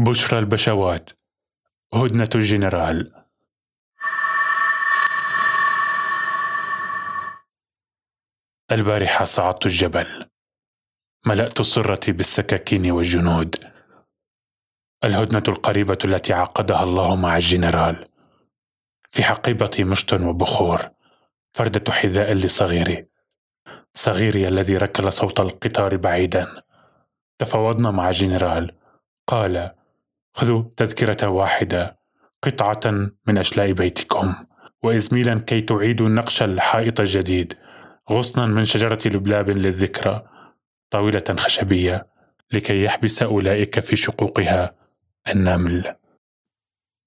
بشرى البشوات هدنة الجنرال. البارحة صعدت الجبل ملأت سرتي بالسكاكين والجنود. الهدنة القريبة التي عقدها الله مع الجنرال. في حقيبتي مشط وبخور فردة حذاء لصغيري. صغيري الذي ركل صوت القطار بعيدا. تفاوضنا مع الجنرال قال خذوا تذكرة واحدة قطعة من أشلاء بيتكم. وإزميلا كي تعيدوا نقش الحائط الجديد غصنا من شجرة لبلاب للذكرى طاولة خشبية لكي يحبس أولئك في شقوقها النمل.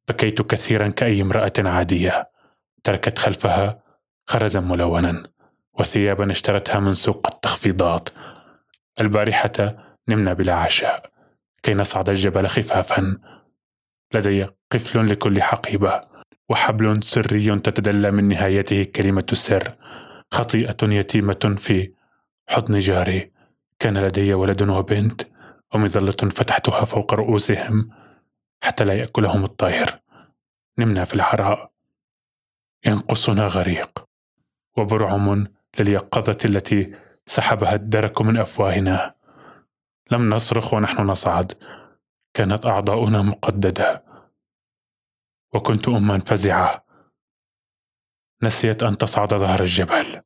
بكيت كثيرا كأي امرأة عادية. تركت خلفها خرزا ملونا وثيابا اشترتها من سوق التخفيضات. البارحة نمنا بلا عشاء. كي نصعد الجبل خفافا. لدي قفل لكل حقيبة وحبل سري تتدلى من نهايته كلمة السر. خطيئة يتيمة في حضن جاري. كان لدي ولد وبنت ومظلة فتحتها فوق رؤوسهم حتى لا يأكلهم الطير. نمنا في العراء ينقصنا غريق. وبرعم لليقظة التي سحبها الدرك من أفواهنا. لم نصرخ ونحن نصعد. كانت أعضاؤنا مقددة. وكنت أما فزعة. نسيت أن تصعد ظهر الجبل.